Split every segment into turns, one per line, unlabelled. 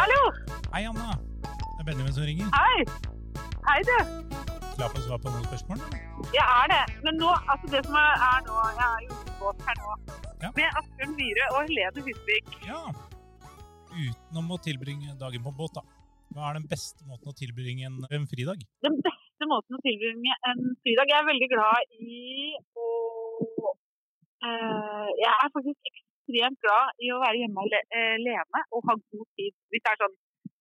Hei, Anna. Det er Benjamin som ringer.
Hei! Hei, du.
Klar for å svare på noen spørsmål?
Jeg er det. Men nå, altså det som er, er nå Jeg er jo båt her nå.
Ja.
Med Asbjørn Myhre og Helene Husvik.
Ja. Utenom å tilbringe dagen på båt, da. Hva er den beste måten å tilbringe en, en fridag?
Den beste måten å tilbringe en fridag Jeg er veldig glad i å Uh, Jeg er faktisk ekstremt glad i å være hjemme eh, alene og ha god tid. Hvis det er sånn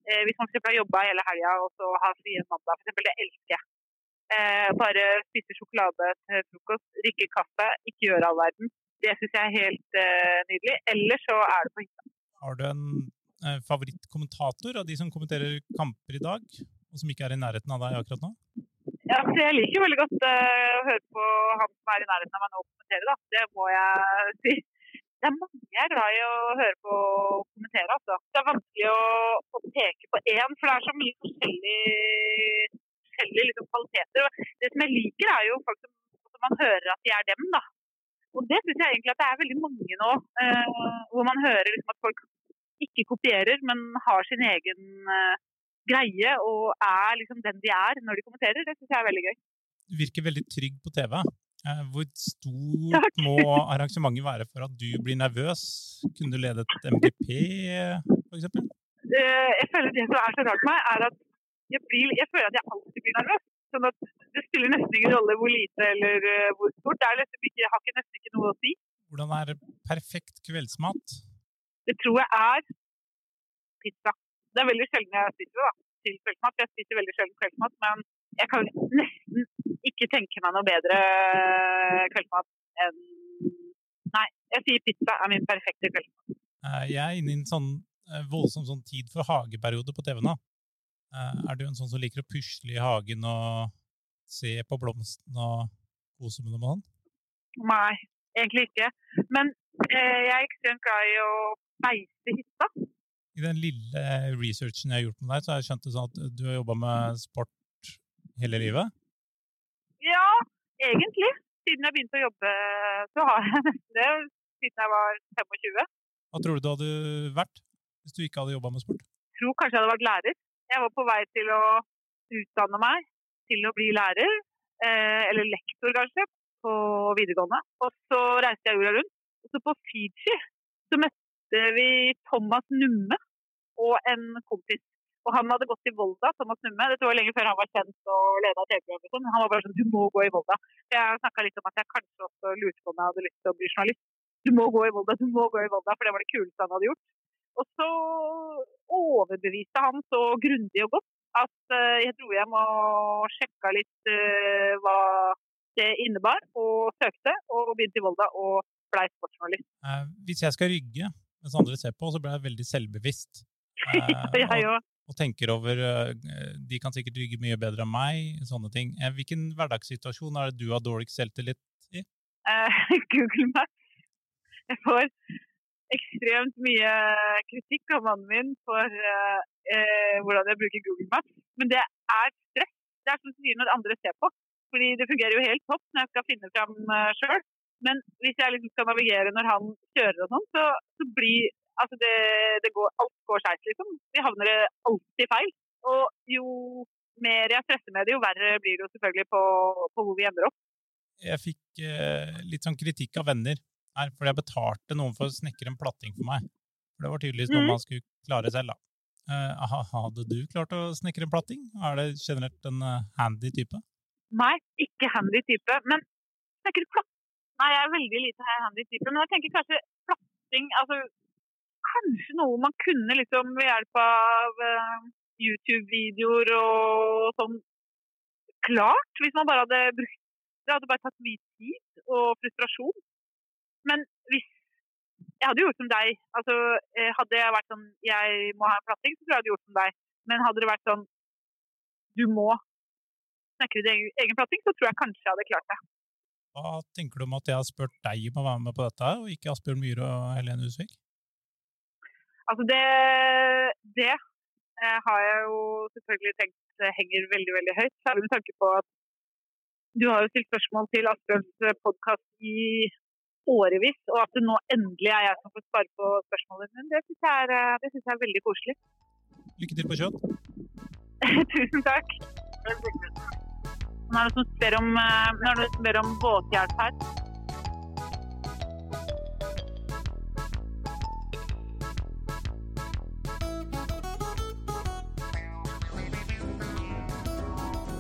eh, Hvis man eksempel har jobba hele helga og så har fri en mandag, eksempel, det elsker jeg. Eh, bare spise sjokolade til frokost, drikke kaffe, ikke gjøre all verden. Det syns jeg er helt eh, nydelig. Ellers så er det på hytta.
Har du en eh, favorittkommentator av de som kommenterer kamper i dag, og som ikke er i nærheten av deg akkurat nå?
Ja, så jeg liker veldig godt å høre på han som er i nærheten av meg nå kommentere, da. Det må jeg si. Det er mange jeg er glad i å høre på og kommentere, altså. Det er vanskelig å, å peke på én, for det er så mye forskjellig, forskjellige liksom, kvaliteter. Og det som jeg liker, er jo folk som, som man hører at de er dem, da. Og det syns jeg egentlig at det er veldig mange nå, eh, hvor man hører liksom at folk ikke kopierer, men har sin egen eh, greie og er liksom den de er når de kommenterer. Det syns jeg er veldig gøy.
Du virker veldig trygg på TV. Eh, Hvor stort må arrangementet være for at du blir nervøs? Kunne du lede et MGP, f.eks.?
Eh, Jeg føler Det som er så rart med meg, er at jeg, blir, jeg føler at jeg alltid blir nervøs. Sånn at Det spiller nesten ingen rolle hvor lite eller eh, hvor stort. Det ikke, har ikke, nesten ikke noe å si.
Hvordan er perfekt kveldsmat?
Det tror jeg er pizza. Det er veldig sjelden jeg spiser det da, til kveldsmat. Jeg spiser veldig sjelden kveldsmat, men jeg kan nesten ikke tenke meg noe bedre kveldsmat enn Nei, jeg sier pizza er min perfekte kveldsmat.
Eh, Jeg er inne i en sånn eh, voldsom sånn tid for hageperiode på TV nå. Eh, Er du en sånn som liker å pusle i hagen og se på blomsten og kose med dem og sånn?
Nei, egentlig ikke. Men eh, jeg er ekstremt glad i å beise hytta.
I den lille researchen jeg har gjort med deg, så har jeg skjønt det sånn at du har jobba med sport hele livet.
Ja, egentlig. Siden jeg begynte å jobbe, så har jeg nesten det. Siden jeg var 25.
Hva tror du du hadde vært hvis du ikke hadde jobba med sport?
Jeg tror kanskje jeg hadde vært lærer. Jeg var på vei til å utdanne meg til å bli lærer, eh, eller lektor kanskje, på videregående. Og så reiste jeg jorda rundt. Og så på Fiji så møtte vi Thomas Numme og en kompis. Og han hadde gått til Volda, Thomas Numme. Dette var lenge før han var kjent og leda TV-programmet. og sånn. Han var bare sånn Du må gå i Volda. Jeg snakka litt om at jeg kanskje også lurte på om jeg hadde lyst til å bli journalist. Du må gå i Volda, du må gå i Volda, for det var det kuleste han hadde gjort. Og så overbeviste han så grundig og godt at eh, jeg dro hjem og sjekka litt eh, hva det innebar, og søkte, og begynte i Volda og blei sportsjournalist.
Eh, hvis jeg skal rygge mens andre ser på, så blir jeg veldig selvbevisst. ja,
jeg òg.
Og tenker over eh, De kan sikkert rygge mye bedre enn meg. sånne ting. Eh, Hvilken hverdagssituasjon er det du har dårligst selvtillit i?
Eh, Google Maps. Jeg får ekstremt mye kritikk av mannen min for eh, hvordan jeg bruker Google Maps. Men det er stress. Det er som du sier når andre ser på. Fordi det fungerer jo helt topp når jeg skal finne fram sjøl. Men hvis jeg liksom skal navigere når han kjører og sånn, så, så blir altså det, det går, alt går skeis, liksom. Vi havner alltid feil. Og jo mer jeg stresser med det, jo verre blir det jo selvfølgelig på, på hvor vi ender opp.
Jeg fikk eh, litt sånn kritikk av venner her, fordi jeg betalte noen for å snekre en platting for meg. For det var tydeligvis noe
mm.
man skulle klare selv, da. Eh, hadde du klart å snekre en platting? Er det generelt en uh, handy type?
Nei, ikke handy type. Men snakker du platt? Nei, jeg er veldig lite handy type. Men jeg tenker kanskje platting altså, Kanskje noe man kunne liksom ved hjelp av eh, YouTube-videoer og sånn klart. Hvis man bare hadde brukt det. hadde bare tatt mye tid og frustrasjon. Men hvis Jeg hadde gjort som deg. Altså, eh, hadde jeg vært sånn Jeg må ha en platting, så tror jeg hadde gjort som deg. Men hadde det vært sånn Du må snekre din egen platting, så tror jeg kanskje jeg hadde klart det.
Hva tenker du om at jeg har spurt deg om å være med på dette, og ikke Asbjørn Myhre og Helene Husvik?
Altså det, det eh, har jeg jo selvfølgelig tenkt eh, henger veldig veldig høyt. Særlig med tanke på at du har jo stilt spørsmål til Asbjørns podkast i årevis, og at det nå endelig er jeg som får svare på spørsmålene dine, det syns jeg, eh, jeg er veldig koselig.
Lykke til på kjøtt.
Tusen takk. Nå er det som spør om, eh, om båthjelp her.